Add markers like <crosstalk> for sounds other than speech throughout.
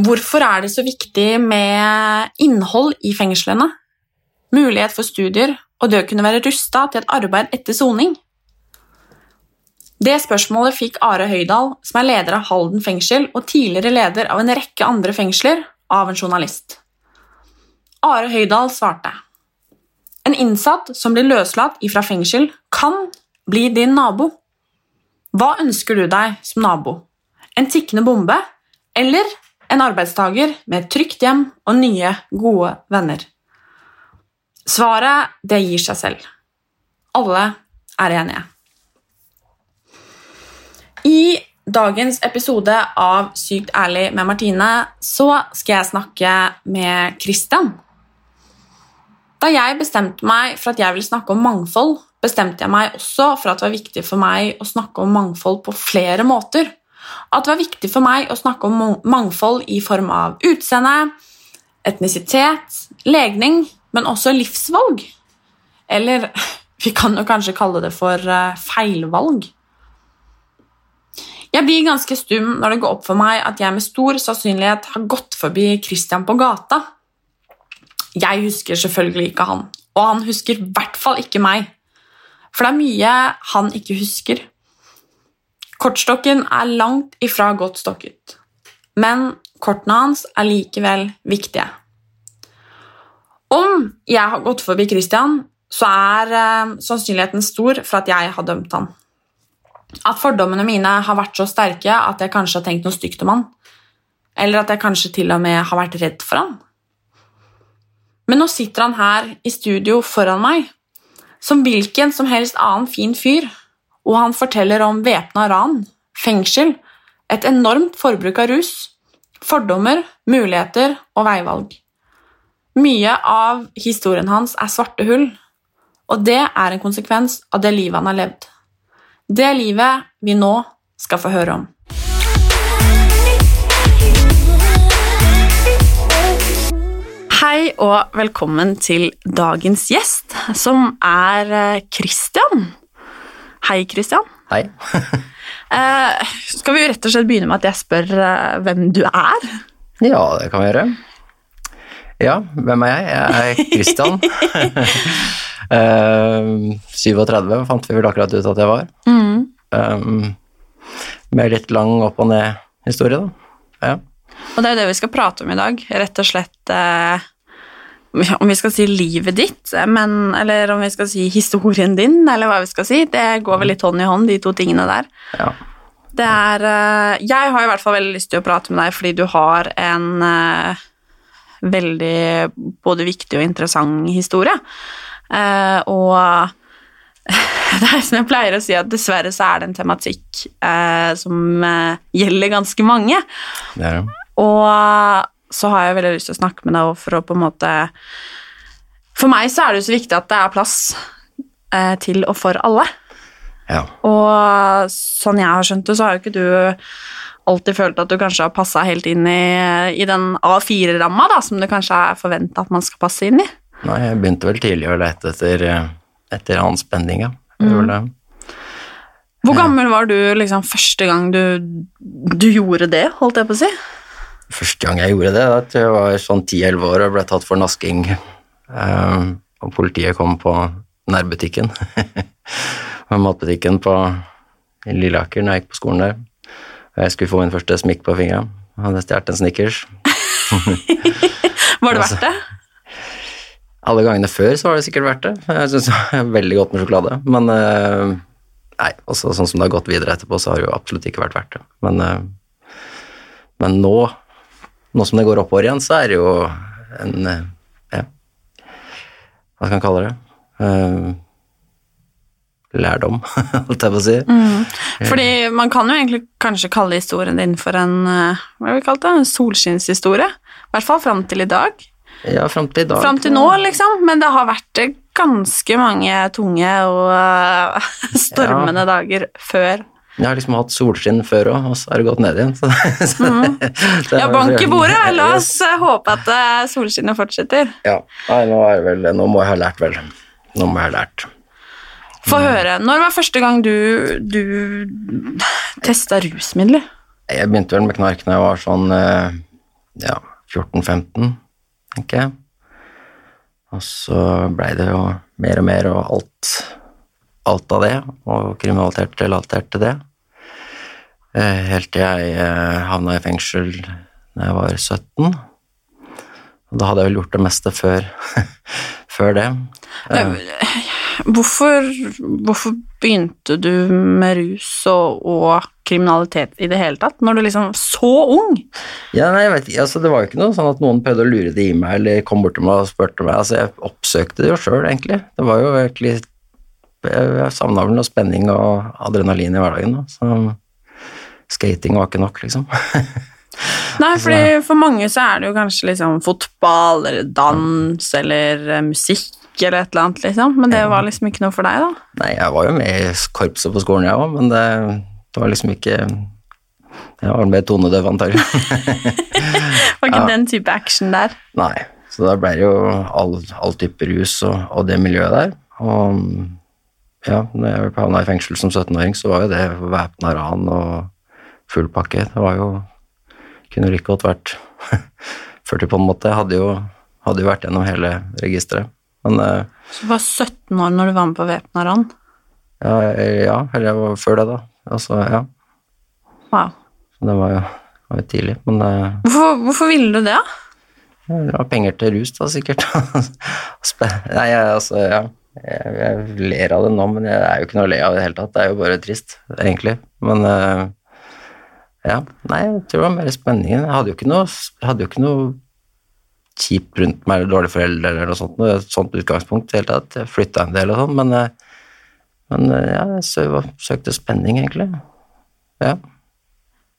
Hvorfor er det så viktig med innhold i fengslene? Mulighet for studier og det å kunne være rusta til et arbeid etter soning? Det spørsmålet fikk Are Høydahl, som er leder av Halden fengsel og tidligere leder av en rekke andre fengsler, av en journalist. Are Høydahl svarte En innsatt som blir løslatt ifra fengsel, kan bli din nabo. Hva ønsker du deg som nabo? En tikkende bombe eller en arbeidstager med et trygt hjem og nye, gode venner? Svaret, det gir seg selv. Alle er enige. I dagens episode av Sykt ærlig med Martine så skal jeg snakke med Christian. Da jeg bestemte meg for at jeg ville snakke om mangfold, bestemte jeg meg også for at det var viktig for meg å snakke om mangfold på flere måter. At det var viktig for meg å snakke om mangfold i form av utseende, etnisitet, legning, men også livsvalg. Eller <laughs> vi kan jo kanskje kalle det for eh, feilvalg. Jeg blir ganske stum når det går opp for meg at jeg med stor sannsynlighet har gått forbi Christian på gata. Jeg husker selvfølgelig ikke han, og han husker i hvert fall ikke meg. For det er mye han ikke husker. Kortstokken er langt ifra godt stokket, men kortene hans er likevel viktige. Om jeg har gått forbi Christian, så er eh, sannsynligheten stor for at jeg har dømt han. At fordommene mine har vært så sterke at jeg kanskje har tenkt noe stygt om han. Eller at jeg kanskje til og med har vært redd for han. Men nå sitter han her i studio foran meg, som hvilken som helst annen fin fyr, og han forteller om væpna ran, fengsel, et enormt forbruk av rus, fordommer, muligheter og veivalg. Mye av historien hans er svarte hull, og det er en konsekvens av det livet han har levd. Det livet vi nå skal få høre om. Hei og velkommen til dagens gjest, som er eh, Christian. Hei, Christian. Hei. <laughs> Eh, skal vi rett og slett begynne med at jeg spør eh, hvem du er? Ja, det kan vi gjøre. Ja, hvem er jeg? Jeg er Christian. <laughs> <laughs> Eh, 37 fant vi vel akkurat ut at jeg var. Um, med litt lang opp og ned-historie, da. Ja. Og det er jo det vi skal prate om i dag. Rett og slett eh, om vi skal si livet ditt, men, eller om vi skal si historien din, eller hva vi skal si. Det går vel litt hånd i hånd, de to tingene der. ja. Det er eh, Jeg har i hvert fall veldig lyst til å prate med deg fordi du har en eh, veldig både viktig og interessant historie. Eh, og <laughs> det er som jeg pleier å si, at dessverre så er det en tematikk som gjelder ganske mange. Det er det. Og så har jeg veldig lyst til å snakke med deg for å på en måte For meg så er det jo så viktig at det er plass eh, til og for alle. Ja. Og sånn jeg har skjønt det, så har jo ikke du alltid følt at du kanskje har passa helt inn i, i den A4-ramma, da, som det kanskje er forventa at man skal passe inn i. Nei, jeg begynte vel tidlig å lete etter, eh, etter hans spenning, ja. Jeg. Hvor gammel var du liksom første gang du, du gjorde det, holdt jeg på å si? Første gang jeg gjorde det, at jeg var sånn 10-11 år og ble tatt for nasking. Um, og politiet kom på nærbutikken. <laughs> Matbutikken på Lilleaker når jeg gikk på skolen der. Og jeg skulle få min første smikk på fingeren. Hadde stjålet en Snickers. <laughs> Var det Altså, verdt det? Alle gangene før så var det sikkert verdt det. Jeg syns det er veldig godt med sjokolade. Men eh, nei, også sånn som det har gått videre etterpå, så har det jo absolutt ikke vært verdt det. Men, eh, men nå, nå som det går oppover igjen, så er det jo en eh, Ja, hva skal man kalle det? Uh, lærdom, <laughs> holdt jeg på å si. Fordi man kan jo egentlig kanskje kalle historien din for en eh, hva har vi kalt det, en solskinnshistorie. I hvert fall fram til i dag. Ja, fram til i dag. Fram til nå, liksom. Men det har vært ganske mange tunge og <laughs> stormende dager før. Jeg har liksom hatt solskinn før òg, og så har det gått ned igjen. Så, <laughs> så, det Mhm. Ja, bank i bordet! <laughs> La oss eh, håpe at eh, solskinnet fortsetter. Ja, nei, nå, er vel, nå må jeg ha lært, vel. Nå må jeg ha lært. Få høre. Når var første gang du, du testa rusmidler? Jeg begynte vel med knark da jeg var sånn eh, ja, 14-15, tenker jeg. Og så blei det jo mer og mer og alt, alt av det, og kriminalitet relatert til det. Eh, Helt til jeg eh, havna i fengsel da jeg var 17. Og da hadde jeg vel gjort det meste før, <laughs> før det. Hvorfor, hvorfor begynte du med rus og, og kriminalitet i det hele tatt, når du liksom så ung? Ja, nei, jeg vet ikke, altså Det var jo ikke noe sånn at noen prøvde å lure det i meg eller kom bort til meg og spurte meg. altså Jeg oppsøkte det jo sjøl, egentlig. Det var jo egentlig Jeg, savna vel noe spenning og adrenalin i hverdagen. Da. Så skating var ikke nok, liksom. <laughs> Nei, fordi for mange så er det jo kanskje liksom fotball eller dans eller eh, musikk eller et eller annet, liksom. Men det var liksom ikke noe for deg, da. Nei, jeg var jo med i korpset på skolen, jeg òg, men det, det var liksom ikke Jeg var mer tonedøv, antagelig. jeg <laughs> var ikke den type action der. Nei, så da ble det jo all, all type rus og, og det miljøet der. Og ja, når jeg havna i fengsel som 17-åring, så var jo det væpna ran og full pakke. Det var jo Kunne like godt vært <laughs> 40 på en måte. Jeg hadde jo, hadde jo vært gjennom hele registeret. Men eh, Så du var 17 år når du var med på væpna ran. ja, ja, eller jeg var før det, da. Altså, ja. Wow. Så det var jo, var jo tidlig. Men eh, Hvorfor, hvorfor ville du det, da? Ja, penger til rus, da, sikkert. <laughs> Nei, altså, ja. Jeg, jeg ler av det nå, men jeg er jo ikke noe å le av i det hele tatt. Det er jo bare trist, egentlig. Men uh, ja, nei, jeg tror det var mer spenningen. Jeg hadde jo ikke noe, hadde jo ikke noe kjipt rundt meg, eller dårlige foreldre eller noe sånt, noe sånt utgangspunkt i det hele tatt. Jeg flytta en del og sånn, men, uh, men uh, ja, jeg sø- søkte spenning, egentlig. Ja.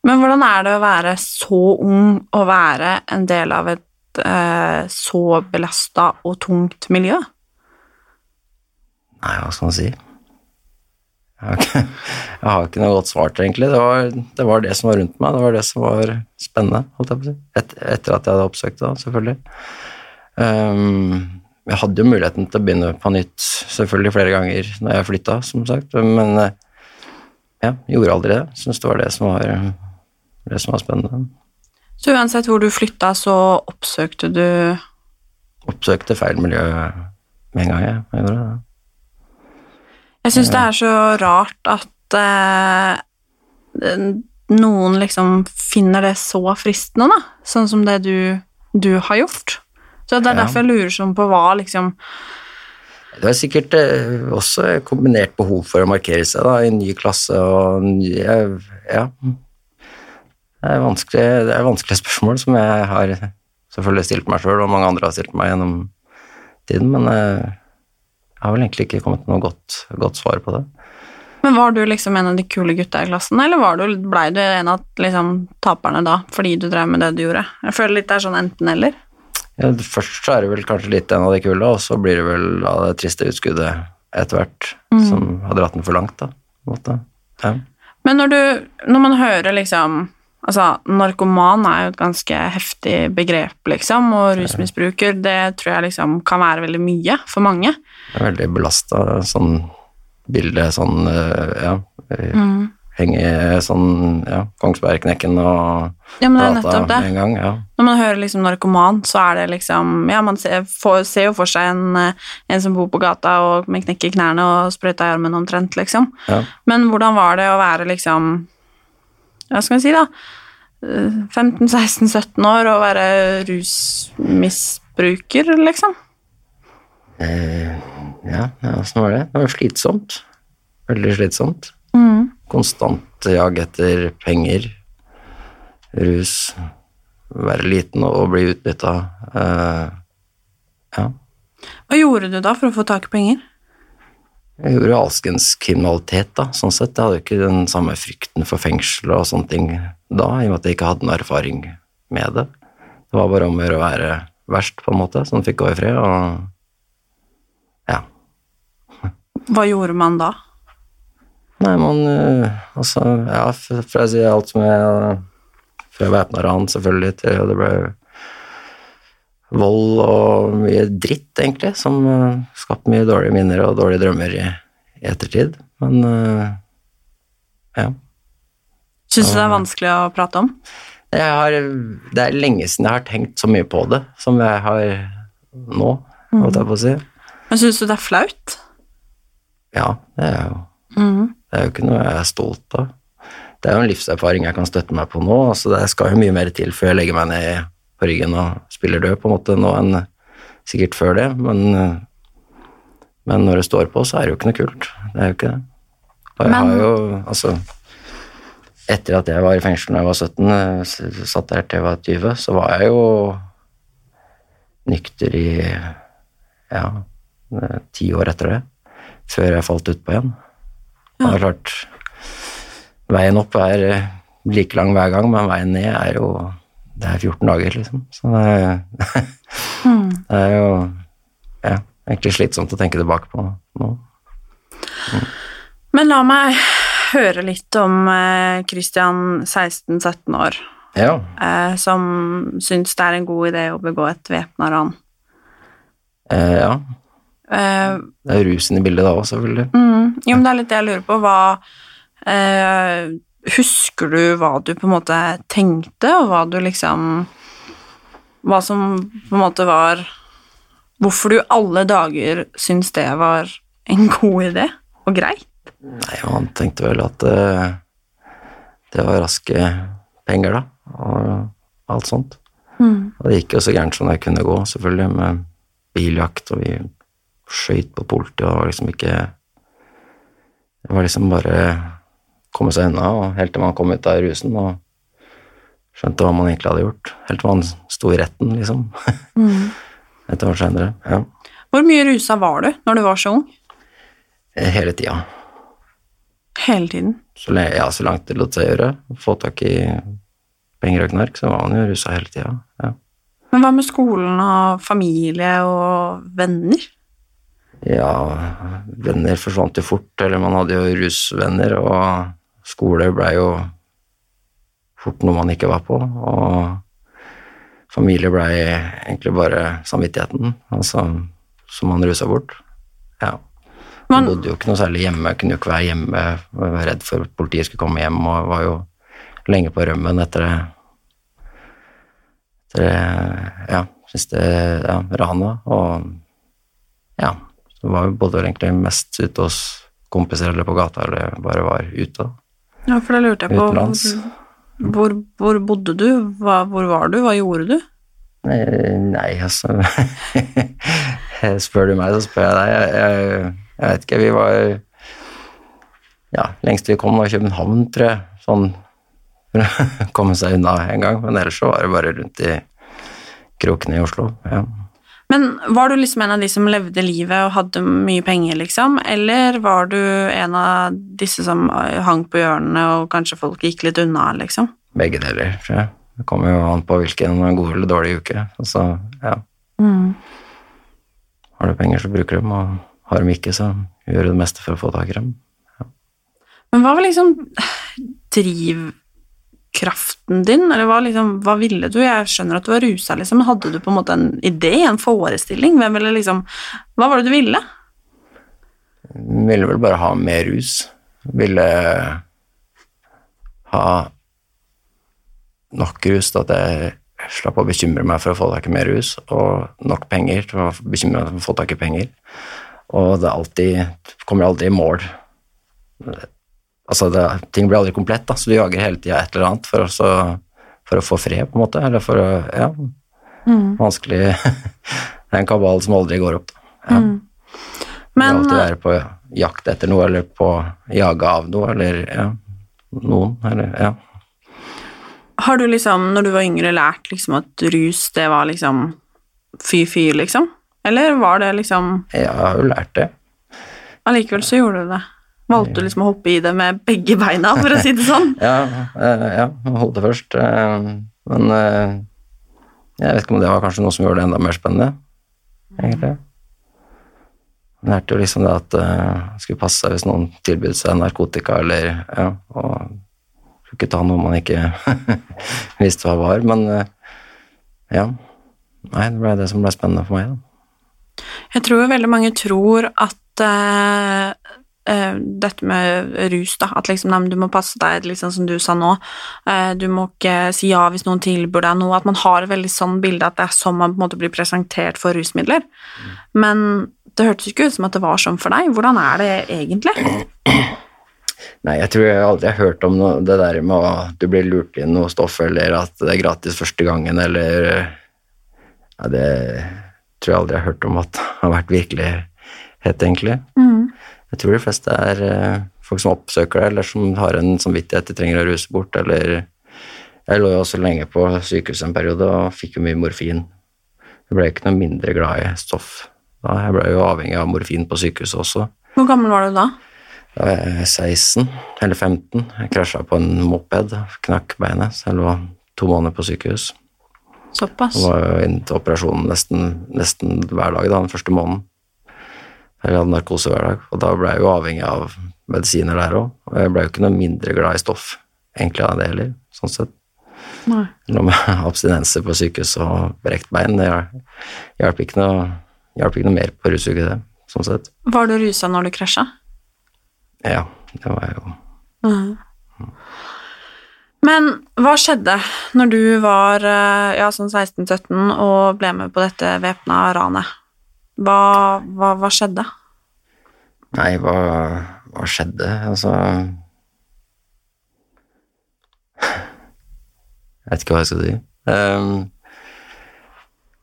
Men hvordan er det å være så ung og være en del av et så belasta og tungt miljø? Nei, hva skal man si? Jeg har ikke, jeg har ikke noe godt svar til, egentlig. Det var, det var det som var rundt meg, det var det som var spennende, holdt jeg på å si. Et, etter at jeg hadde oppsøkt det, selvfølgelig. Um, jeg hadde jo muligheten til å begynne på nytt, selvfølgelig flere ganger når jeg flytta, som sagt, men eh, ja, gjorde aldri det. Syns det var det som var, det som var spennende. Så uansett hvor du flytta, så oppsøkte du Oppsøkte feil miljø med en gang, jeg. jeg gjorde det. Jeg syns det er så rart at eh, noen liksom finner det så fristende, da. Sånn som det du, du har gjort. Så det er Ja. derfor jeg lurer sånn på hva liksom Det er sikkert eh, også kombinert behov for å markere seg da, i en ny klasse og nye, Ja. Det er, vanskelig, det er vanskelige spørsmål som jeg har selvfølgelig stilt meg sjøl, og mange andre har stilt meg gjennom tiden, men eh, jeg har vel egentlig ikke kommet til noe godt, godt svar på det. Men var du liksom en av de kule gutta i klassen, eller var du, blei du en av liksom, taperne da, fordi du drev med det du gjorde? Jeg føler litt det er sånn enten-eller. Ja, først så er det vel kanskje litt en av de kule, og så blir det vel av det triste utskuddet etter hvert som har dratt den for langt, da. Ja. Men når du, når man hører liksom Altså, narkoman er jo et ganske heftig begrep, liksom, og rusmisbruker, det tror jeg liksom kan være veldig mye for mange. Det er veldig belasta sånn bilde, sånn eh, ja, Mm. Henge sånn, ja, Kongsbergknekken og Ja, det. med en gang, ja. Når man hører liksom narkoman, så er det liksom Ja, man ser, for, ser jo for seg en, eh, en som bor på gata og med knekk i knærne og sprøyta i armen omtrent, liksom. Ja. Men hvordan var det å være liksom Hva skal vi si, da? eh, 15-16-17 år og være rusmisbruker, liksom? Eh, ja, ja, var det? Det var slitsomt. Veldig slitsomt. Mm. Konstant jag etter penger, rus, være liten og bli utnytta. Uh, ja. Hva gjorde du da for å få tak i penger? Jeg gjorde alskens kriminalitet, da, sånn sett. Jeg hadde jo ikke den samme frykten for fengsel og sånne ting da, i og med at jeg ikke hadde noen erfaring med det. Det var bare om å gjøre å være verst, på en måte, så han fikk gå i fred, og. Hva gjorde man da? Nei, man øh, Altså, ja, for å si alt som er Fra væpna ran, selvfølgelig, til det ble vold og mye dritt, egentlig, som øh, skapte mye dårlige minner og dårlige drømmer i, i ettertid. Men øh, ja. Syns du det er vanskelig å prate om? Jeg har, det er lenge siden jeg har tenkt så mye på det som jeg har nå, holdt jeg på å si. Men syns du det er flaut? Ja, det er jo mm. Det er jo ikke noe jeg er stolt av. Det er jo en livserfaring jeg kan støtte meg på nå. altså Det skal jo mye mer til før jeg legger meg ned på ryggen og spiller død på en måte nå enn sikkert før det. Men, men når det står på, så er det jo ikke noe kult. Det er jo ikke det. Og jeg Men- har jo, altså Etter at jeg var i fengsel da jeg var 17, eh, satt der til jeg var 20, så var jeg jo nykter i ja, eh, ti år etter det. Før jeg falt utpå igjen. Ja. det er klart, veien opp er eh, like lang hver gang, men veien ned er jo Det er 14 dager, liksom. Så det er, <laughs> det er jo ja, egentlig slitsomt å tenke tilbake på nå. Men la meg høre litt om eh, Christian 16-17 år, Ja. eh, som syns det er en god idé å begå et væpna ran. Eh, ja. Eh, Det er rusen i bildet da òg, selvfølgelig. mm, jo, men det er litt det jeg lurer på. Hva uh, Husker du hva du på en måte tenkte, og hva du liksom Hva som på en måte var Hvorfor du alle dager syns det var en god idé og greit? Nei, man tenkte vel at uh, det var raske penger, da, og alt sånt. Og det gikk jo så gærent som det kunne gå, selvfølgelig, med biljakt, og vi skøyt på politiet, og liksom ikke Det var liksom bare komme seg unna, og helt til man kom ut av rusen og skjønte hva man egentlig hadde gjort. Helt til man sto i retten, liksom. <laughs> Et år senere. Ja. Hvor mye rusa var du når du var så ung? Hele tida. Hele tiden. Så, ja, så langt det lot seg gjøre. Få tak i penger og knark, så var man jo rusa hele tida. Ja. Men hva med skolen og familie og venner? Ja, venner forsvant jo fort, eller man hadde jo rusvenner, og skole blei jo fort noe man ikke var på, og familie blei egentlig bare samvittigheten, altså, som man rusa bort. Ja. Man bodde jo ikke noe særlig hjemme, kunne jo ikke være hjemme, var redd for at politiet skulle komme hjem, og var jo lenge på rømmen etter det, etter det, ja, siste, ja, ranet, og ja, var vi både egentlig mest ute hos kompiser eller på gata, eller bare var ute. ja, for da lurte jeg på Utenlands. hvor, hvor bodde du? Hva, hvor var du? Hva gjorde du? Nei, nei altså <laughs> Spør du meg, så spør jeg deg. Jeg, jeg, jeg vet ikke, vi var Ja, lengst vi kom var København, tror jeg. Sånn for å komme seg unna en gang. Men ellers så var det bare rundt i krokene i Oslo. Ja. Men var du liksom en av de som levde livet og hadde mye penger, liksom? Eller var du en av disse som hang på hjørnene og kanskje folk gikk litt unna, liksom? Begge deler, tror jeg. Det kommer jo an på hvilken god eller dårlig uke. Altså, ja. Har du penger, så bruker du dem, og har de ikke, så gjør du det meste for å få tak i dem. Men hva var liksom drivkraften din, eller hva, liksom, hva ville du? Jeg skjønner at du var rusa, liksom, men hadde du på en måte en idé, en forestilling? Hvem ville liksom Hva var det du ville? Ville vel bare ha mer rus. Ville ha nok rus til at jeg slapp å bekymre meg for å få tak i mer rus, og nok penger til å bekymre meg for å få tak i penger. Og det alltid, kommer alltid i mål. Altså, det, ting blir aldri komplett, da, så du jager hele tida et eller annet for, å for å få fred, på en måte, eller for å Ja, vanskelig <laughs> Det er en kabal som aldri går opp, da. Ja. Men alltid være på jakt etter noe, eller på jage av noe, eller ja, noen, eller ja. har du liksom, når du var yngre, lært liksom at rus, det var liksom fy-fy, liksom? Eller var det liksom Ja, Jeg har jo lært det. Allikevel så gjorde du det. Valgte du liksom å hoppe i det med begge beina, for å si det sånn? <laughs> Ja, eh, ja hodet først. eh, Men eh, jeg vet ikke om det var kanskje noe som gjorde det enda mer spennende, egentlig. Jeg lærte jo liksom det at uh, skulle passe seg hvis noen tilbød seg narkotika, eller ja, og skulle ikke ta noe man ikke <laughs> visste hva var, men ja. Nei, det ble det som ble spennende for meg, da. Jeg tror veldig mange tror at eh, dette med rus, da, at liksom, nei, du må passe deg, liksom som du sa nå, uh, du må ikke si ja hvis noen tilbyr deg noe, at man har et veldig sånn bilde at det er sånn man på en måte blir presentert for rusmidler. Men det hørtes ikke ut som at det var sånn for deg. Hvordan er det egentlig? Nei, jeg tror jeg aldri har hørt om noe, det der med at du blir lurt inn noe stoff, eller at det er gratis første gangen, eller ja, Det tror jeg aldri jeg har hørt om at det har vært virkelighet, egentlig. Jeg tror de fleste er eh, folk som oppsøker det, eller som har en samvittighet de trenger å ruse bort, eller Jeg lå jo også lenge på sykehus en periode og fikk jo mye morfin. Jeg ble ikke noe mindre glad i stoff da. Jeg ble jo avhengig av morfin på sykehuset også. Hvor gammel var du da? Da var jeg 16 eller 15. Jeg krasja på en moped, knakk beinet, så jeg lå to måneder på sykehus. Såpass. Jeg var jo inne til operasjonen nesten, nesten hver dag da, den første måneden. Jeg hadde narkose hver dag, og da ble jeg jo avhengig av medisiner der òg. Og jeg ble jo ikke noe mindre glad i stoff egentlig av det heller, sånn sett. Nei. Lå <laughs> med abstinenser på sykehus og brekt bein. Det hjalp ikke, noe- ikke noe mer på rusuget, det, sånn sett. Var du rusa når du krasja? Ja, det var jeg jo Men hva skjedde når du var eh, ja, sånn 16-17 og ble med på dette væpna ranet? Hva, hva, hva skjedde? Nei, hva, hva skjedde? Altså Jeg vet ikke hva jeg skal si. Um,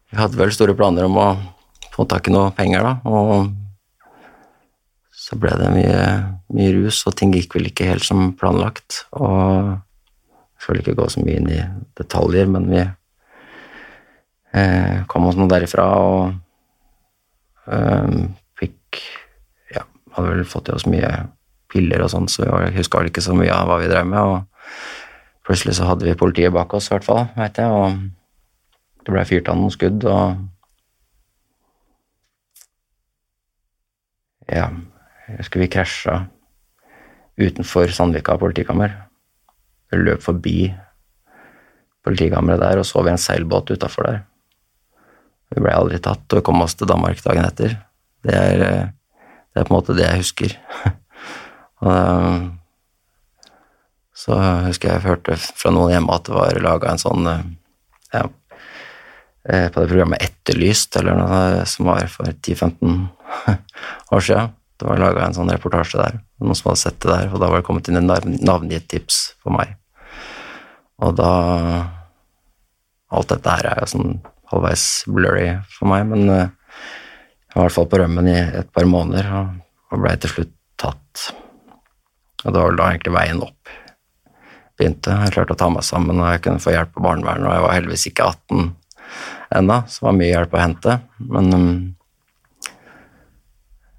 jeg hadde vel store planer om å få tak i noe penger, da, og så ble det mye, mye rus, og ting gikk vel ikke helt som planlagt. Og jeg skal ikke gå så mye inn i detaljer, men vi eh, kom oss nå derifra og eh, fikk hadde vel fått i oss mye piller og sånn, så vi huska vel ikke så mye av hva vi drev med. og Plutselig så hadde vi politiet bak oss, i hvert fall, veit jeg, og det ble fyrt av noen skudd, og Ja, jeg husker vi krasja utenfor Sandvika politikammer. Vi løp forbi politikammeret der og så vi en seilbåt utafor der. Vi ble aldri tatt, og kom oss til Danmark dagen etter. Det er, eh, det er på en måte det jeg husker. <laughs> og, eh, så husker jeg hørte fra noen hjemme at det var laga en sånn eh, ja, eh, På det programmet Etterlyst, eller noe som var for 10-15 <laughs> år siden. Det var laga en sånn reportasje der, noen som hadde sett det der, og da var det kommet inn navn- navngitt tips for meg. Og da Alt dette her er jo sånn halvveis blurry for meg, men jeg var i hvert fall på rømmen i et par måneder og, og blei til slutt tatt. Og det var vel da egentlig veien opp begynte. Jeg klarte å ta meg sammen, og jeg kunne få hjelp av barnevernet, og jeg var heldigvis ikke 18 ennå, så det var mye hjelp å hente. Men um,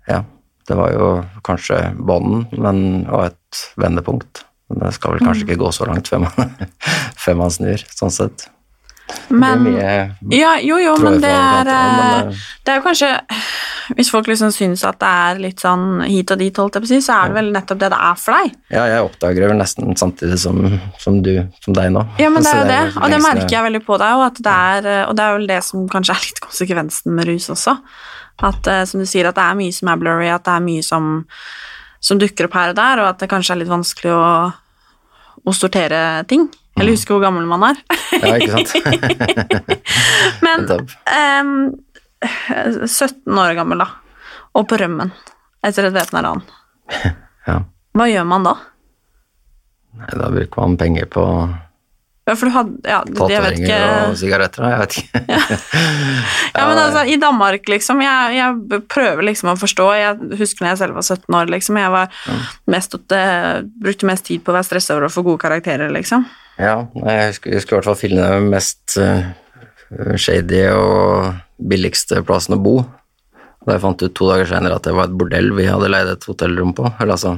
ja, det var jo kanskje bånden og et vendepunkt. Men det skal vel kanskje ikke gå så langt før man, <laughs> før man snur, sånn sett. Men det er mye Ja, jo, jo, men det er alle eh, men, eh, Det er jo kanskje Hvis folk liksom syns at det er litt sånn hit og dit, holdt jeg på å si, så er det vel nettopp det det er for deg. Ja, jeg oppdager det vel nesten samtidig som, som du, som deg nå. Ja, men <laughs> det er jo det, og det merker jeg veldig på deg, det er, og det er vel det som kanskje er litt konsekvensen med rus også. At eh, som du sier, at det er mye som er blurry, at det er mye som, som dukker opp her og der, og at det kanskje er litt vanskelig å, å sortere ting. Eller huske hvor gammel man er. Ja, ikke sant? <laughs> Men um, 17 år gammel, da, og på rømmen etter et væpna ran. <laughs> Ja. Hva gjør man da? Nei, da bruker man penger på Ja, for du hadde Ja, tatoveringer og sigaretter. Jeg vet ikke. <laughs> Ja, men altså, i Danmark, liksom, jeg, jeg prøver liksom å forstå. Jeg husker når jeg selv var 17 år, liksom. Jeg var mest opp brukte mest tid på å være stressa over å få gode karakterer, liksom. Ja, jeg husker, jeg skulle i hvert fall finne den mest eh, shady og billigste plassen å bo. Da jeg fant ut to dager senere at det var et bordell vi hadde leid et hotellrom på. Eller altså,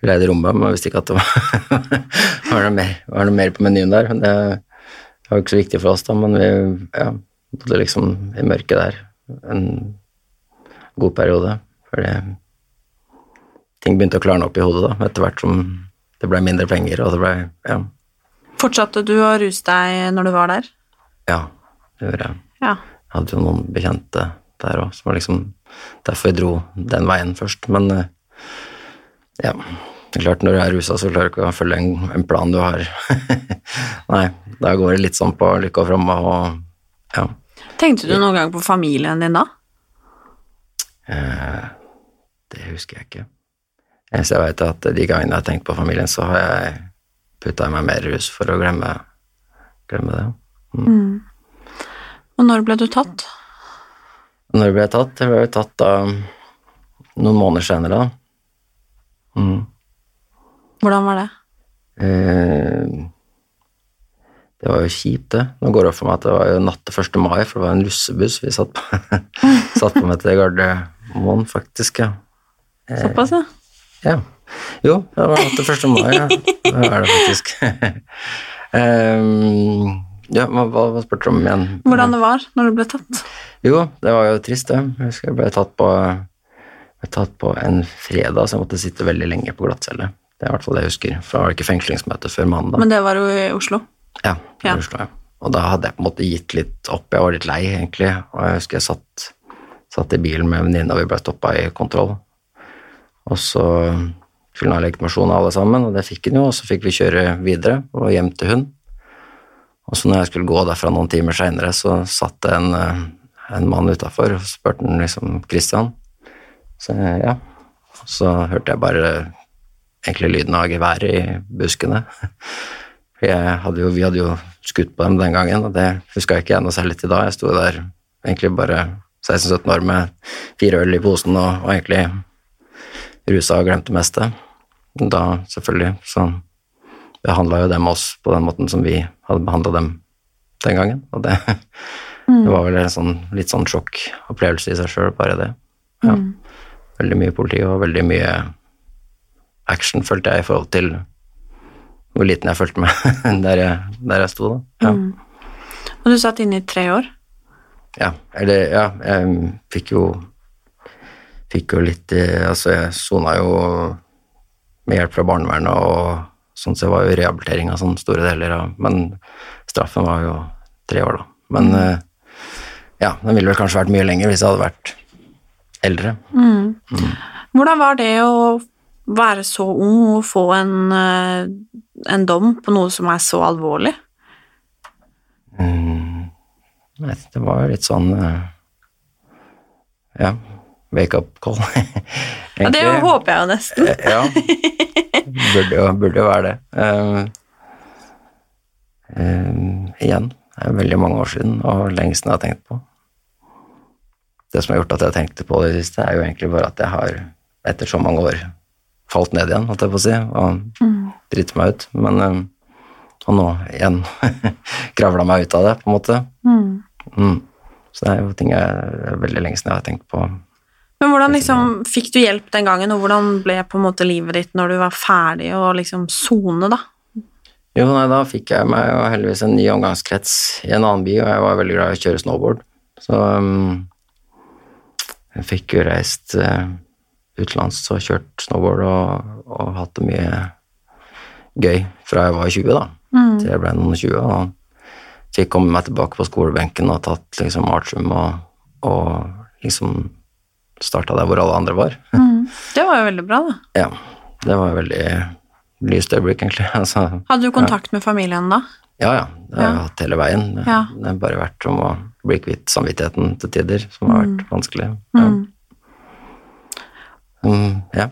vi leide rommet, men visste ikke at det var, <laughs> var, noe mer, var noe mer på menyen der. Men det, det var ikke så viktig for oss, da, men vi ja, bodde liksom i mørket der en god periode. Fordi ting begynte å klarne opp i hodet da, etter hvert som det ble mindre penger, og det ble Ja. Fortsatte du å ruse deg når du var der? Ja, det gjorde jeg. Ja. Jeg hadde jo noen bekjente der òg, som var liksom derfor jeg dro den veien først. Men eh, ja, det er klart når du er rusa, så klarer du ikke å følge en, en plan du har. <laughs> Nei, da går det litt sånn på lykke og fromme og ja. Tenkte du noen gang på familien din da? Eh, det husker jeg ikke. Eneste jeg er at de gangene jeg har tenkt på familien, så har jeg putta i meg mer rus for å glemme, glemme det. Og når ble du tatt? Når ble jeg tatt? Jeg ble tatt da noen måneder senere, da. Mm. Hvordan var det? Eh, det var jo kjipt, det. Nå går det opp for meg at det var jo natt til 1. mai, for det var en russebuss vi satt på, <laughs> satt på med til Gardermoen, faktisk, ja. Såpass, ja. ja. Jo, det var natt til 1. mai, ja. <laughs> Det er det faktisk. um, <laughs> ja, hva, hva spurte du om igjen? Hvordan det var når du ble tatt? Jo, det var jo trist, det. Jeg husker jeg ble tatt på, ble tatt på en fredag, så jeg måtte sitte veldig lenge på glattcelle. Det er i hvert fall det jeg husker. For det var ikke fengslingsmøte før mandag. Men det var jo i Oslo. Ja, i Ja. Oslo, ja. Og da hadde jeg på en måte gitt litt opp. Jeg var litt lei, egentlig. Og jeg husker jeg satt, satt i bilen med en venninne, og vi ble stoppa i kontroll. Og så skulle ha legitimasjon alle sammen, og det fikk hun jo, og så fikk vi kjøre videre og hjem til hun. Og så når jeg skulle gå derfra noen timer seinere, så satt det en, eh, en mann utafor og spurte han liksom Christian. Så ja. Så hørte jeg bare egentlig lyden av geværet i buskene. Hadde jo, vi hadde jo skutt på dem den gangen, og det huska ikke jeg noe særlig til da. Jeg sto der egentlig bare 16-17 år med fire øl i posen og, og egentlig rusa og glemte det meste. Da, selvfølgelig, så behandla jo dem oss på den måten som vi hadde behandla dem den gangen. Og det, <laughs> det var vel en sånn, litt sånn sjokkopplevelse i seg sjøl, bare det. Ja. Veldig mye politi og veldig mye action, følte jeg, i forhold til hvor liten jeg følte meg <laughs> der jeg, der jeg sto, da. Ja. Og du satt inne i tre år. Ja, eller ja, jeg fikk jo Fikk jo litt eh, Altså, jeg sona jo med hjelp fra barnevernet og sånn, så jeg var jo rehabiliteringa sånne store deler av Men straffen var jo tre år, da. Men eh, ja, den ville vel kanskje vært mye lenger hvis jeg hadde vært eldre. Hvordan var det å være så ung og få en, eh, en dom på noe som er så alvorlig? Nei, det var jo litt sånn eh, Ja, wake up call. <laughs> Ja, det håper jeg jo nesten. Eh, Ja, burde jo, burde jo være det. Eh, eh, igjen, det er veldig mange år siden, og lengst jeg har tenkt på. Det som har gjort at jeg tenkte på det i det siste, er jo egentlig bare at jeg har, etter så mange år, falt ned igjen, holdt jeg på å si, og driti meg ut. Men eh, Og nå igjen <laughs> kravla meg ut av det, på en måte. Mm. Så det er jo ting jeg er veldig lenge siden jeg har tenkt på. Men hvordan liksom, fikk du hjelp den gangen, og hvordan ble på en måte livet ditt når du var ferdig og liksom sone, da? Jo, nei, da fikk jeg meg jo heldigvis en ny omgangskrets i en annen by, og jeg var veldig glad i å kjøre snowboard. Så um, jeg fikk jo reist uh, utenlands og kjørt snowboard og, og hatt det mye gøy fra jeg var 20, da, til jeg ble noen 20, og fikk komme meg tilbake på skolebenken og tatt liksom artium og, og liksom starta der hvor alle andre var. <laughs> Det var jo veldig bra, da. Ja, det var veldig lyst øyeblikk, egentlig. <laughs> Altså, Hadde du kontakt med familien da? ja, ja. Det har jeg Ja. hatt hele veien. Det, Ja. det har bare vært om å bli kvitt samvittigheten til tider, som har vært vanskelig. Ja. Mm. Mm, ja.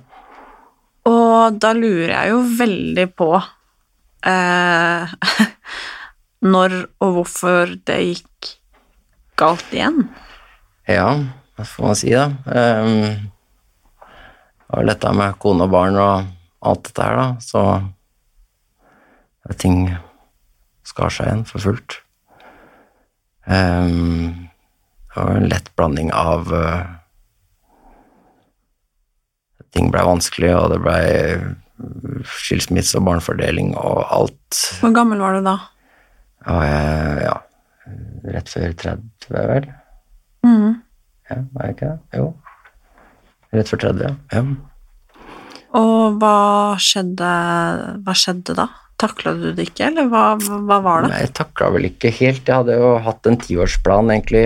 Og da lurer jeg jo veldig på eh, <laughs> når og hvorfor det gikk galt igjen. Ja, hva får man si, da? Um, det var dette med kone og barn og alt dette her, da, så ting skar seg igjen for fullt. Um, det var en lett blanding av uh, Ting blei vanskelig, og det blei skilsmisse og barnefordeling og alt. Hvor gammel var du da? Og uh, ja, rett før 30, vel? Ja, var jeg ikke det? Jo. Rett før 30, ja. ja. Og hva skjedde, hva skjedde da? Takla du det ikke, eller hva, hva var det? Nei, jeg takla vel ikke helt. Jeg hadde jo hatt en tiårsplan egentlig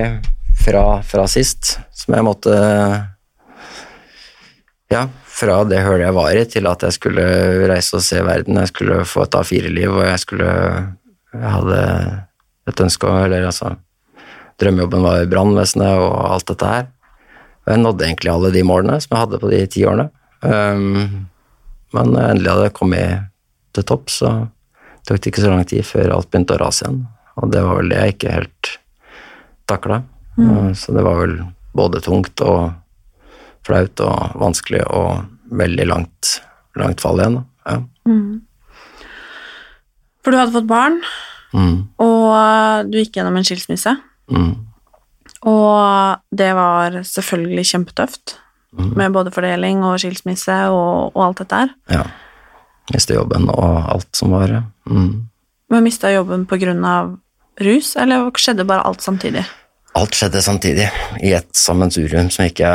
fra, fra sist, som jeg måtte Ja, fra det hølet jeg var i, til at jeg skulle reise og se verden. Jeg skulle få et A4-liv, og jeg skulle Jeg hadde et ønske om Eller altså Drømmejobben var i brannvesenet og alt dette her. Og jeg nådde egentlig alle de målene som jeg hadde på de ti årene. Um, men når jeg endelig hadde kommet til topp, så tok det ikke så lang tid før alt begynte å rase igjen. Og det var vel det jeg ikke helt takla. Så det var vel både tungt og flaut og vanskelig og veldig langt, langt fall igjen. Ja. Mm. For du hadde fått barn, Mm, og du gikk gjennom en skilsmisse. Mm, Og det var selvfølgelig kjempetøft, med både fordeling og skilsmisse og, og alt dette her. ja. Mista jobben og alt som var. Mm. Men mista jobben på grunn av rus, eller skjedde bare alt samtidig? Alt skjedde samtidig, i et sammensurium som jeg ikke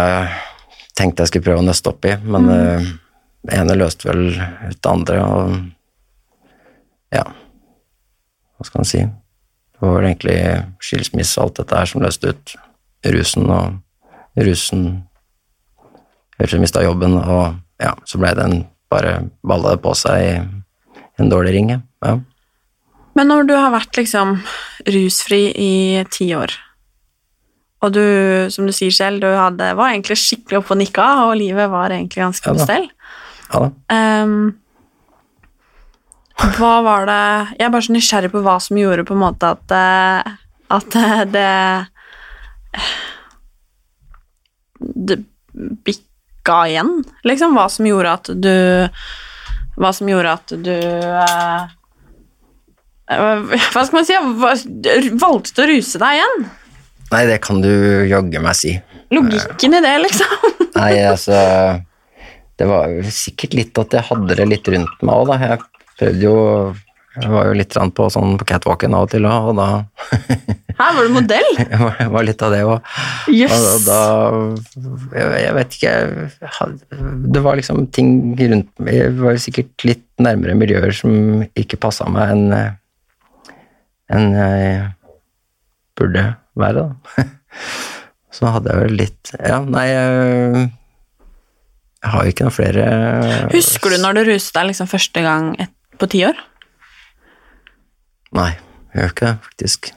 tenkte jeg skulle prøve å nøste opp i, men mm. det ene løste vel ut det andre, og ja, hva skal en si? Det var vel egentlig skilsmisse og alt dette her som løste ut rusen, og rusen Ellers mista jobben, og ja, så ble det en bare balla det på seg i en dårlig ring, ja. Men når du har vært liksom rusfri i ti år, og du, som du sier selv, du hadde, var egentlig skikkelig oppe og nikka, og livet var egentlig ganske på ja, stell ja da. Hva var det Jeg er bare så nysgjerrig på hva som gjorde på en måte at, eh, at eh, det Det bikka igjen, liksom. Hva som gjorde at du Hva som gjorde at du eh, Hva skal man si? Valgte å ruse deg igjen? Nei, det kan du jaggu meg si. Logikken i det, liksom. Nei, altså Det var sikkert litt at jeg hadde det litt rundt meg òg, da. Jeg prøvde jo Jeg var jo litt på sånn på catwalken av og til òg, og da Her var du modell. <laughs> jeg var, var litt av det òg. Yes. Og da jeg, jeg vet ikke jeg Det var liksom ting rundt meg Jeg var jo sikkert litt nærmere miljøer som ikke passa meg enn en jeg burde være, da. <laughs> Så hadde jeg vel litt Ja, nei jeg, jeg har jo ikke noen flere Husker du når du ruset deg liksom første gang et, på ti år? Nei, jeg gjør ikke det, faktisk.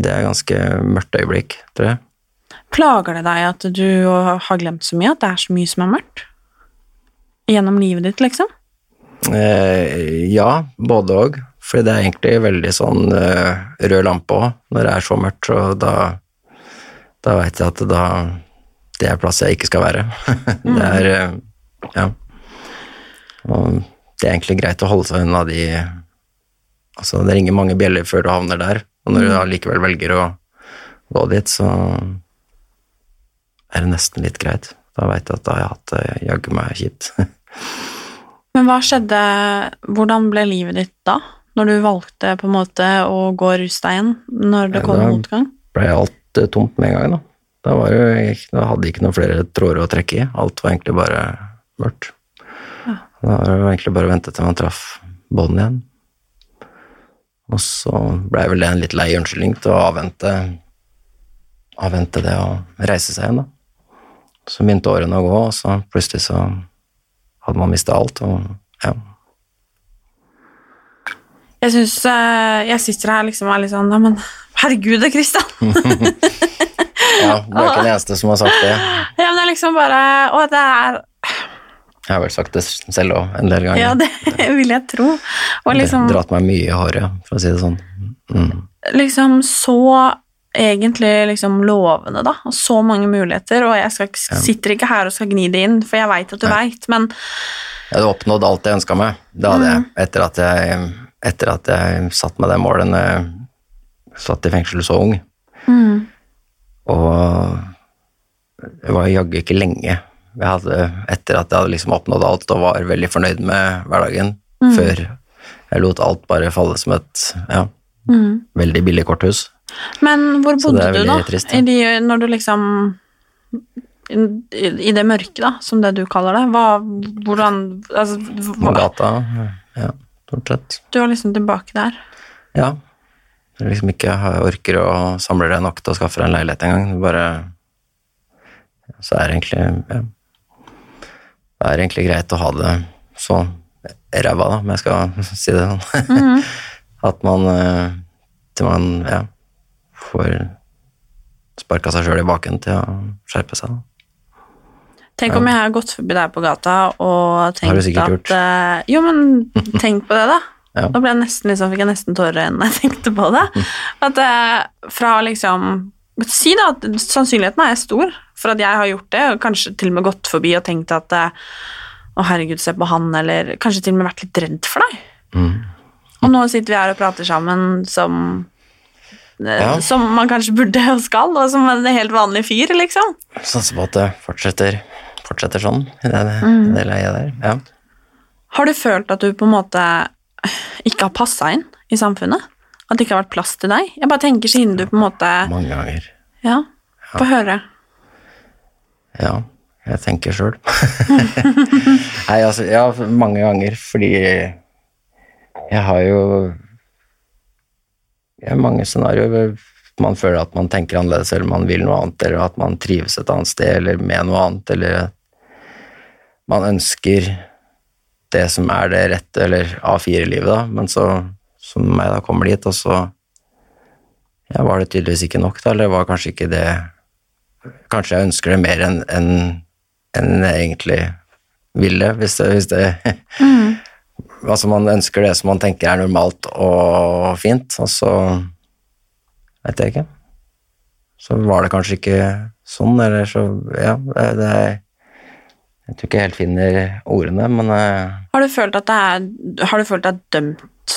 Det er ganske mørkt øyeblikk, tror jeg. Plager det deg at du har glemt så mye, at det er så mye som er mørkt? Gjennom livet ditt, liksom? Eh, ja, både òg. For det er egentlig veldig sånn eh, rød lampe òg, når det er så mørkt. Så da, da veit jeg at da Det er plass jeg ikke skal være. <laughs> det er eh, Ja. Og det er egentlig greit å holde seg unna de Altså, det ringer mange bjeller før du havner der, og når du allikevel velger å gå dit, så er det nesten litt greit. Da veit jeg at da har jeg hatt det jaggu meg kjipt. <laughs> Men hva skjedde Hvordan ble livet ditt da? Når du valgte på en måte å gå igjen? Når det Ja, kom da- ble alt eh, tomt med en gang, da. Da, var jo, da hadde jeg ikke noen flere tråder å trekke i. Alt var egentlig bare mørkt. Da var det egentlig bare å vente til man traff bånd igjen. Og så blei vel det en litt lei unnskyldning til å avvente, avvente det og reise seg igjen, da. Så begynte årene å gå, og så plutselig så hadde man mista alt, og ja. Jeg syns jeg sitter her liksom og er litt sånn Ja, men herregud, det er Kristian! <laughs> Ja, du er ikke den eneste som har sagt det. ja, men det er liksom bare Å, det er Jeg har vel sagt det selv òg en del ganger. Ja, det <laughs> vil jeg tro. Og liksom, Det Dratt meg mye i håret, for å si det sånn. Mm. liksom så egentlig liksom lovende, da, og så mange muligheter, og jeg skal, sitter ikke her og skal gni det inn, for jeg veit at du veit, men Jeg hadde oppnådd alt jeg ønska meg. Det hadde jeg. Etter at jeg, etter at jeg satt med det målet når jeg satt i fengsel så ung. Og det var jaggu ikke lenge jeg hadde, etter at jeg hadde liksom oppnådd alt og var veldig fornøyd med hverdagen, før jeg lot alt bare falle som et ja, veldig billig korthus. Men hvor bodde du, da? trist, I de, når du liksom i, det mørke, da, som det du kaller det. Hva, hvordan altså, hva, gata, ja, stort sett. Du var liksom tilbake der. Ja. Jeg liksom ikke orker å samle det nok til å skaffe deg en leilighet engang. Bare Så er det egentlig ja. Det er egentlig greit å ha det så ræva, da, om jeg skal <laughs> si det sånn. <laughs> At man eh, Til man ja, får sparka seg sjøl i baken til å skjerpe seg. Da. Tenk om jeg har gått forbi deg på gata og tenkt Har du at gjort. eh, Jo, men <laughs> tenk på det, da. Ja. Da ble jeg nesten, liksom, fikk jeg nesten tårer i øynene da jeg tenkte på det. At eh, fra liksom Si da at sannsynligheten er stor for at jeg har gjort det, og kanskje til og med gått forbi og tenkt at eh, å herregud, se på han, eller kanskje til og med vært litt redd for deg. Mm. Og nå sitter vi her og prater sammen som eh, Ja. Som man kanskje burde og skal, og som en helt vanlig fyr, liksom. Satser på at det fortsetter, fortsetter sånn i det, Mm. det leiet der. Ja. Har du følt at du på en måte ikke har passa inn i samfunnet? At det ikke har vært plass til deg? Jeg bare tenker siden du på en måte Mange ganger. Ja, få høre. Ja, jeg tenker sjøl. <laughs> Nei, altså, ja, mange ganger, fordi jeg har jo ja, mange scenarioer man føler at man tenker annerledes, eller man vil noe annet, eller at man trives et annet sted, eller med noe annet, eller man ønsker det som er det rette, eller A4-livet, da, men så, som meg da, kommer dit, og så ja, var det tydeligvis ikke nok, da, eller var kanskje ikke det Kanskje jeg ønsker det mer enn en, en jeg egentlig ville, hvis det, hvis det <laughs> Altså, man ønsker det som man tenker er normalt og fint, og så vet jeg ikke. Så var det kanskje ikke sånn, eller så Ja, det, det er Jeg tror ikke jeg helt finner ordene, men eh, Har du følt at det er Har du følt deg dømt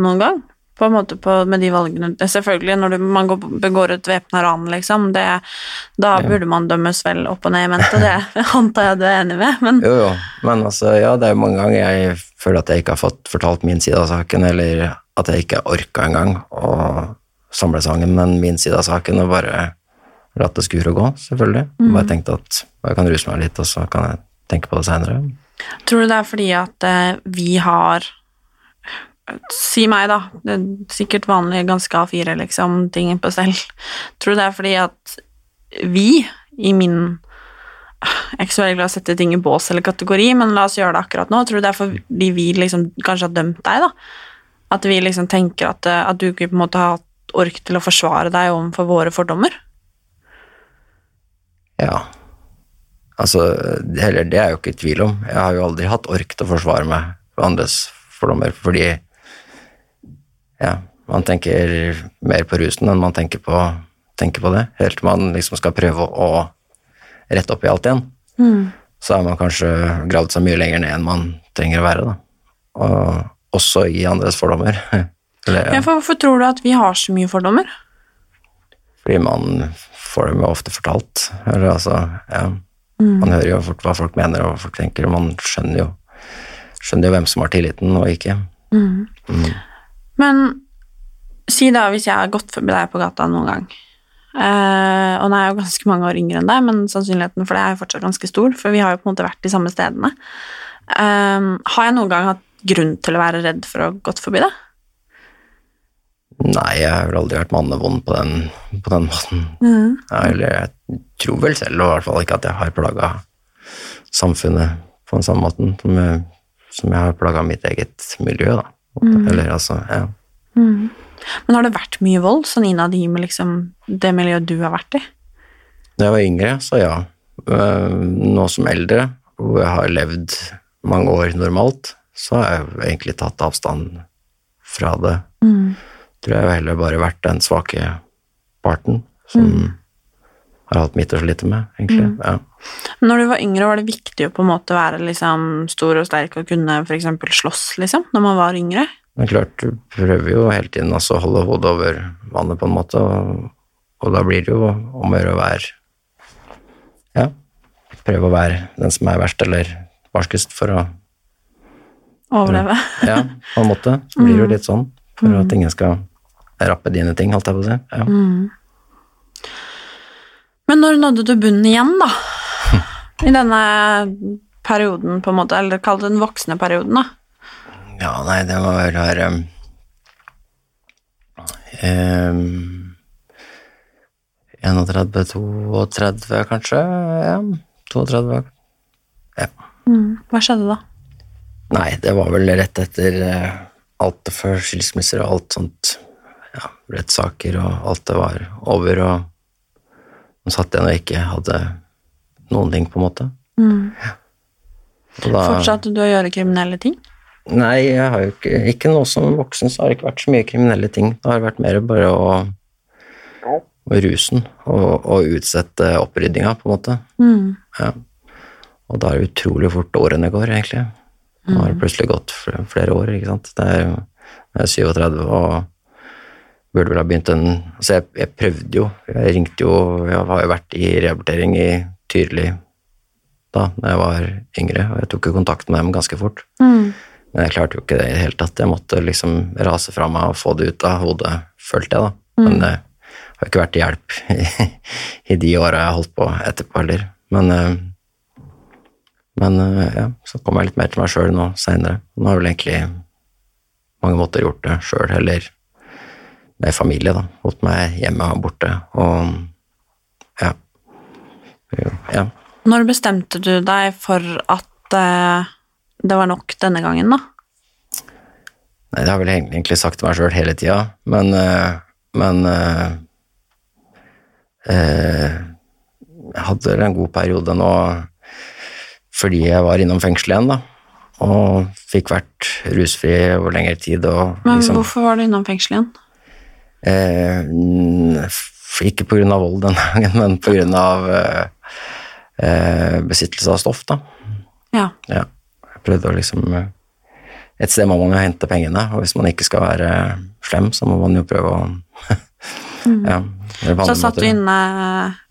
noen gang? På en måte på, med de valgene Selvfølgelig, når du, man går, begår et væpna ran, liksom, det, da burde man dømmes vel opp og ned i mente, det <laughs> antar jeg du er enig med, men Jo, jo, men altså, ja, det er jo mange ganger jeg føler at jeg ikke har fått fortalt min side av saken, eller at jeg ikke orka engang å samle sangen, men min side av saken, og bare latt det skure og gå, selvfølgelig. Bare tenkt at jeg kan ruse meg litt, og så kan jeg tenke på det seinere. Tror du det er fordi at eh, vi har Si meg, da. Det er sikkert vanlig, ganske A4, liksom, ting på stell. Tror du det er fordi at vi, i min Jeg er ikke så veldig glad i å sette ting i bås eller kategori, men la oss gjøre det akkurat nå. Tror du det er fordi vi liksom kanskje har dømt deg, da? At vi liksom tenker at, eh, at du ikke på en måte har hatt ork til å forsvare deg overfor våre fordommer? Ja. Altså, heller, det er jeg jo ikke i tvil om. Jeg har jo aldri hatt ork til å forsvare meg for andres fordommer, fordi ja, man tenker mer på rusen enn man tenker på, tenker på det. Helt til man liksom skal prøve å, å rette opp i alt igjen. Så er man kanskje gravd seg mye lenger ned enn man trenger å være, da. Og også i andres fordommer. <laughs> Eller, Ja, for hvorfor tror du at vi har så mye fordommer? Fordi man får dem jo ofte fortalt. Eller altså, ja. Man hører jo fort hva folk mener og hva folk tenker, og man skjønner jo, skjønner jo hvem som har tilliten og ikke. Men si da hvis jeg har gått forbi deg på gata noen gang, eh, og nå er jeg jo ganske mange år yngre enn deg, men sannsynligheten for det er jo fortsatt ganske stor, for vi har jo på en måte vært de samme stedene. Eh, har jeg noen gang hatt grunn til å være redd for å ha gått forbi deg? Nei, jeg har vel aldri vært mannevond på den, på den måten. Ja, eller jeg tror vel selv, og i hvert fall ikke at jeg har plaga samfunnet på den samme måten som jeg, som jeg har plaga mitt eget miljø, da. Måte. Eller altså, ja. Men har det vært mye vold sånn innad i med liksom det miljøet du har vært i? Da jeg var yngre, så ja. Eh, Nå som eldre, hvor jeg har levd mange år normalt, så har jeg egentlig tatt avstand fra det. Tror jeg heller bare vært den svake parten som har hatt mitt å slite med, egentlig. Ja. Når du var yngre, var det viktig å på en måte være liksom stor og sterk og kunne eksempel slåss, liksom, når man var yngre? Men klart, du prøver jo hele tiden altså å holde hodet over vannet på en måte, og, og da blir det jo om å gjøre å være Ja, prøve å være den som er verst eller barskest for å Overleve? Ja, på en måte. Så blir det jo litt sånn, for at ingen skal rappe dine ting, holdt jeg på å si. Ja. Men når nådde du bunnen igjen, da? <laughs> I denne perioden, på en måte, eller kall det den voksne perioden, da? Ja, nei, det var vel her um, um, 31, 32 kanskje? Ja, 32. Ja. Hva skjedde da? Nei, det var vel rett etter uh, alt før skilsmisser og alt sånt. Ja, rettssaker og alt det var over, og man satt igjen og ikke hadde noen ting, på en måte. Ja. Da- Fortsatte du å gjøre kriminelle ting? Nei, jeg har jo ikke, ikke nå som voksen så har det ikke vært så mye kriminelle ting. Det har vært mer bare å, å rusen og, og utsette oppryddinga, på en måte. Ja. Og da er det utrolig fort årene går, egentlig. Nå har det plutselig gått flere, år, ikke sant. Det er jeg er 37 og burde vel ha begynt en Altså, jeg, jeg prøvde jo, jeg ringte jo Jeg har jo vært i rehabilitering i Tyrli da da jeg var yngre, og jeg tok jo kontakt med dem ganske fort. Men jeg klarte jo ikke det i det hele tatt. Jeg måtte liksom rase fra meg og få det ut av hodet, følte jeg, da. Men det har jo ikke vært til hjelp <laughs> i, i de åra jeg har holdt på etterpå heller. Men, eh, men eh, ja, så kom jeg litt mer til meg sjøl nå seinere. Nå har jeg vel egentlig mange måter gjort det sjøl, eller med familie, da. Holdt meg hjemme og borte, og ja. Ja. Når bestemte du deg for at eh, det var nok denne gangen, da? Nei, det har jeg vel egentlig sagt til meg sjøl hele tida, men eh, Men eh, eh, Jeg hadde en god periode nå fordi jeg var innom fengsel igjen, da. Og fikk vært rusfri over lengre tid og Men liksom hvorfor var du innom fengsel igjen? Eh, Ikke av vold den gangen, men av eh, eh, besittelse av stoff, da. Ja. Ja, jeg prøvde å liksom eh, Et sted må man jo hente pengene, og hvis man ikke skal være slem, så må man jo prøve å <laughs> ja, Så satt satt du måter. inne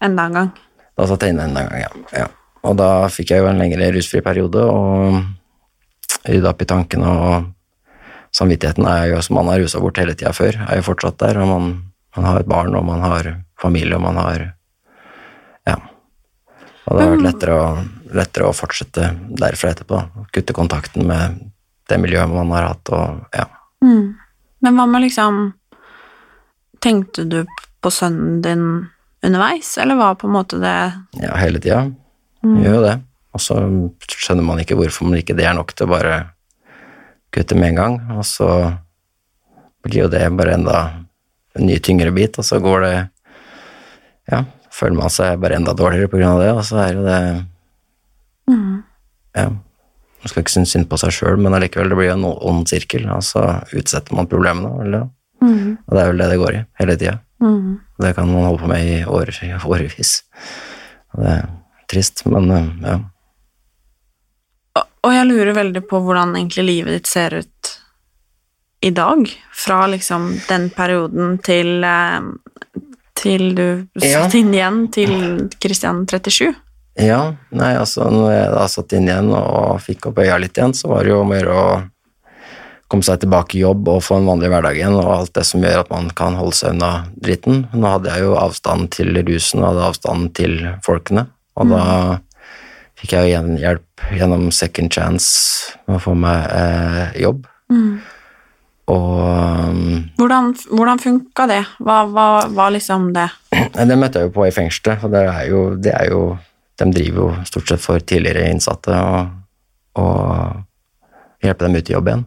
enda en gang. Da satt jeg inne en gang, ja. ja. Og da fikk jeg jo en lengre rusfri periode, og rydda opp i tankene, og samvittigheten er jo som man har rusa bort hele tida før, er jo fortsatt der, og man, man har et barn, og man har familie, og man har Ja. Og det har vært lettere å, lettere å fortsette derfra etterpå, kutte kontakten med det miljøet man har hatt, og ja. Men hva med liksom Tenkte du på sønnen din underveis, eller var på en måte det Ja, hele tida. Gjør jo det. Og så skjønner man ikke hvorfor man ikke det er nok til å bare kutte med en gang, og så blir jo det bare enda en ny tyngre bit, og så går det Ja, føler man seg bare enda dårligere på grunn av det, og så er jo det Ja. Man skal ikke synes synd på seg sjøl, men allikevel, det blir jo en ond sirkel, og så utsetter man problemene, eller Og det er vel det det går i, hele tida. Det kan man holde på med i år, årevis. Og det er trist, men eh, ja. Og- jeg lurer veldig på hvordan egentlig livet ditt ser ut i dag, fra liksom den perioden til eh, til du Ja. satt inn igjen til Christian 37. Ja, nei, altså når jeg da satt inn igjen og fikk opp øya litt igjen, så var det jo mer å komme seg tilbake i jobb og få en vanlig hverdag igjen, og alt det som gjør at man kan holde seg unna dritten. Nå hadde jeg jo avstand til rusen og hadde avstand til folkene, og da fikk jeg igjen hjelp gjennom Second Chance med å få meg eh, jobb. Og um, Hvordan, hvordan funka det? Hva var liksom det? <clears throat> Det møtte jeg jo på i fengselet, og det er jo, det er jo De driver jo stort sett for tidligere innsatte og, og hjelpe dem ut i jobb igjen.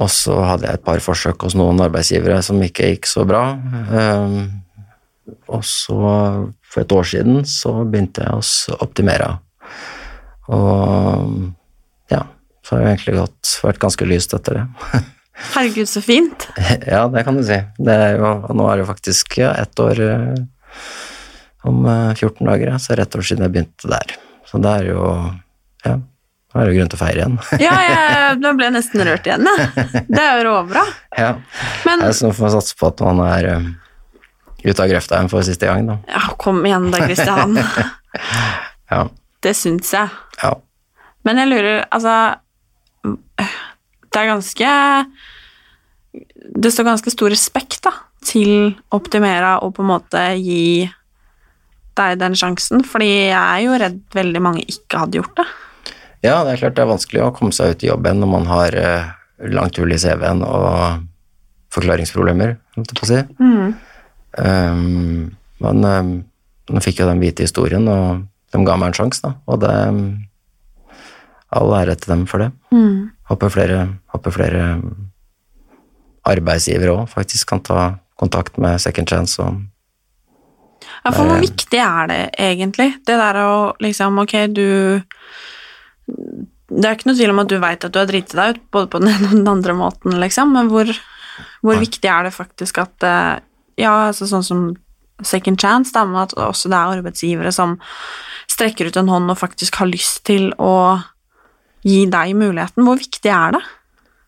Og så hadde jeg et par forsøk hos noen arbeidsgivere som ikke gikk så bra. Eh, og så, for et år siden, så begynte jeg å optimere. Og ja, så har det egentlig gått, vært ganske lyst etter det. <laughs> Herregud, så fint. ja, det kan du si. Det er jo, nå er det jo faktisk ja, ett år eh, om eh, 14 dager, ja, så rett år siden jeg begynte der. Så det er jo Ja, nå er det jo grunn til å feire igjen. <laughs> Ja, jeg, nå ble jeg nesten rørt igjen, jeg. <laughs> Det er jo råbra. ja. Men Jeg får man satse på at man er ute av grøfta igjen for siste gang, da. ja, kom igjen da, Kristian. <laughs> Ja. Det syns jeg. ja. Men jeg lurer, altså Det er ganske Det står ganske stor respekt da, til Optimera og på en måte gi deg den sjansen, fordi jeg er jo redd veldig mange ikke hadde gjort det. Ja, det er klart det er vanskelig å komme seg ut i jobben når man har eh, langt hull i CV-en og forklaringsproblemer, holdt jeg på å si. Um, men um, nå fikk jo den vite historien, og de ga meg en sjanse, da. Og det um, All ære til dem for det. Håper flere, håper flere arbeidsgivere òg faktisk kan ta kontakt med Second Chance og Ja, for hvor viktig er det egentlig? Det der å liksom, ok, du Det er ikke noe tvil om at du veit at du har driti deg ut, både på den ene og den andre måten, liksom, men hvor, hvor viktig er det faktisk at eh, Ja, altså sånn som second chance, da, men at også det er arbeidsgivere som strekker ut en hånd og faktisk har lyst til å gi deg muligheten. Hvor viktig er det?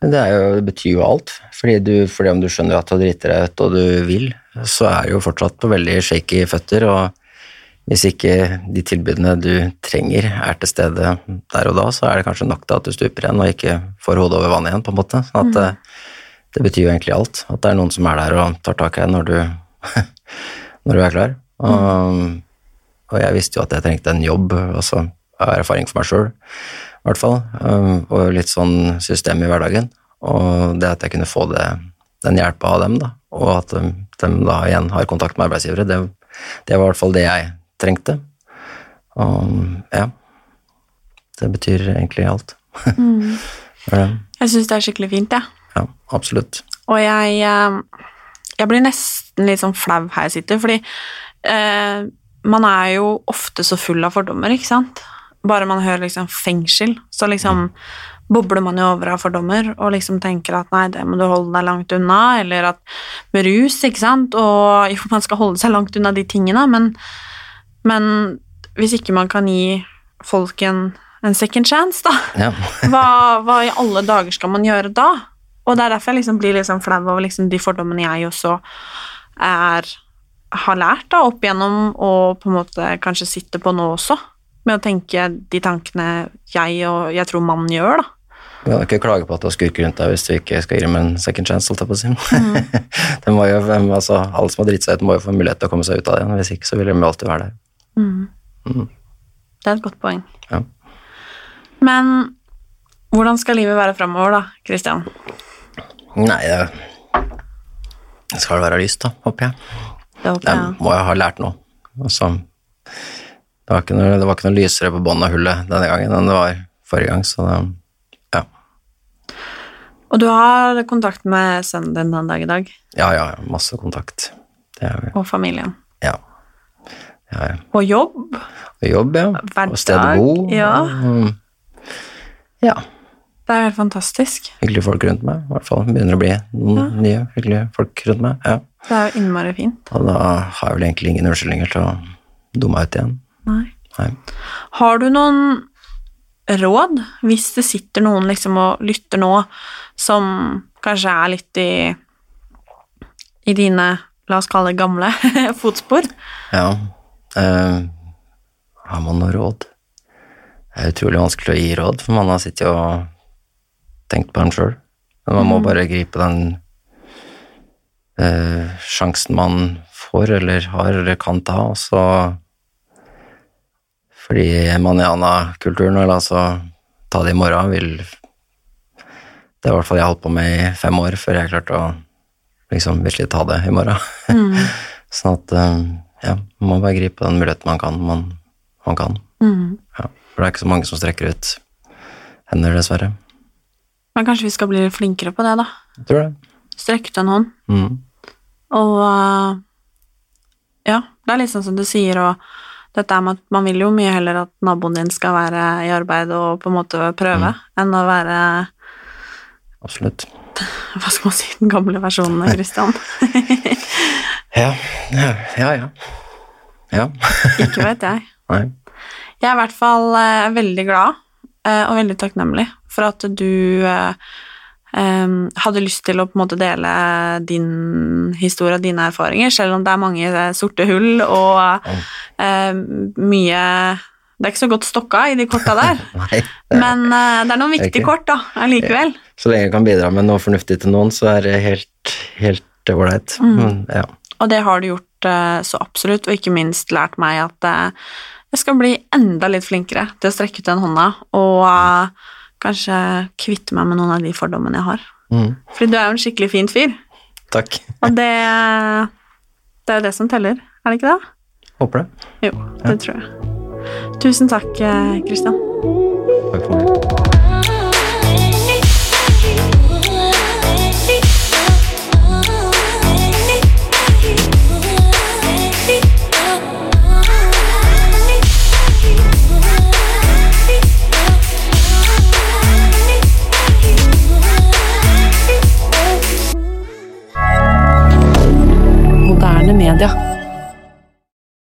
Det, er jo, det betyr jo alt. Fordi, du, fordi om du skjønner at du driti deg ut og du vil, så er du jo fortsatt på veldig shaky føtter. Og hvis ikke de tilbudene du trenger er til stede der og da, så er det kanskje nok til at du stuper igjen og ikke får hodet over vannet igjen, på en måte. Sånn at det, det betyr jo egentlig alt. At det er noen som er der og tar tak i deg når du, <laughs> når du er klar. Og, og jeg visste jo at jeg trengte en jobb, altså av erfaring for meg sjøl, i hvert fall. um, Og litt sånn system i hverdagen. Og det at jeg kunne få det, den hjelpa av dem, da, og at de, de da igjen har kontakt med arbeidsgivere, det, det var i hvert fall det jeg trengte. Og ja, det betyr egentlig alt. <laughs> ja, Jeg syns det er skikkelig fint, jeg. ja, absolutt. Og jeg, eh, jeg blir nesten litt sånn flau her jeg sitter, fordi eh, man er jo ofte så full av fordommer, ikke sant? Bare man hører liksom fengsel, så liksom bobler man jo over av fordommer og liksom tenker at nei, det må du holde deg langt unna, eller at med rus, ikke sant, og <laughs> jo, man skal holde seg langt unna de tingene, men, men hvis ikke man kan gi folk en, en second chance, da, Ja. hva, hva i alle dager skal man gjøre da? Og det er derfor jeg liksom blir liksom flau over liksom de fordommene jeg også er, har lært da, opp igjennom, og på en måte kanskje sitter på nå også, med å tenke de tankene jeg og jeg tror mannen gjør, da. Du kan ikke klage på at du har skurker rundt deg hvis du ikke skal gi dem en second chance, holdt jeg på å si. <laughs> De må jo, altså, alle som har dritt seg ut, må jo få mulighet til å komme seg ut av det igjen. Hvis ikke så vil de jo alltid være der. Det er et godt poeng. Ja. Men hvordan skal livet være framover, da, Christian? Nei, det skal vel være lyst, da, håper jeg. Det håper Det må jeg ha lært nå. Altså, det, var noe, det var ikke noe lysere på bånn av hullet denne gangen enn det var forrige gang, så det, ja. Og du har kontakt med sønnen din den dag i dag, Ja, ja, masse kontakt. Det og familien. ja. Ja, ja. Og jobb. Og jobb, ja. Hverdag, Og sted å bo. ja. og- Ja. Det er helt fantastisk. Hyggelige folk rundt meg, i hvert fall. Begynner å bli noen nye hyggelige folk rundt meg. Ja. Det er jo innmari fint. Og da har jeg vel egentlig ingen unnskyldninger til å dumme meg ut igjen. Nei. Nei. Har du noen råd, hvis det sitter noen liksom og lytter nå, som kanskje er litt i, i dine, la oss kalle det gamle, <laughs> fotspor? Ja. Eh, har man noe råd? Det er utrolig vanskelig å gi råd, for man har sittet og tenkt på den sjøl. Men man må bare gripe den eh, sjansen man får, eller har, eller kan ta, og så Fordi maniana-kulturen, eller altså ta det i morgen, vil Det er i hvert fall jeg holdt på med i fem år før jeg klarte å liksom virkelig ta det i morgen. <laughs> sånn at eh, ja, man må bare gripe den muligheten man kan, man, man kan. Ja, for det er ikke så mange som strekker ut hender, dessverre. Men kanskje vi skal bli flinkere på det, da. Jeg tror det. Strekke ut en hånd. Mm. Og eh, ja, det er litt sånn som du sier, og dette er med at man vil jo mye heller at naboen din skal være i arbeid og på en måte prøve, enn å være Absolutt. hva skal man si, den gamle versjonen av Christian. <laughs> Ja, ja, ja. Ja. ja. <laughs> Ikke vet jeg. Nei. Jeg er i hvert fall eh, veldig glad eh, og veldig takknemlig for at du eh, hadde lyst til å på en måte dele din historie og dine erfaringer, selv om det er mange eh, sorte hull og eh, mye Det er ikke så godt stokka i de korta der, <laughs> Nei. det er- men eh, det er noen viktige kort da, allikevel. Så lenge jeg kan bidra med noe fornuftig til noen, så er det helt helt ålreit. Mm. Ja. Og det har du gjort eh, så absolutt, og ikke minst lært meg at eh, jeg skal bli enda litt flinkere til å strekke ut den hånda og eh, kanskje kvitte meg med noen av de fordommene jeg har. Mm. Fordi du er jo en skikkelig fin fyr, Takk. og det, det er jo det som teller, er det ikke det? Håper det. Jo, det tror jeg. Tusen takk, Kristian. Takk for meg. vient.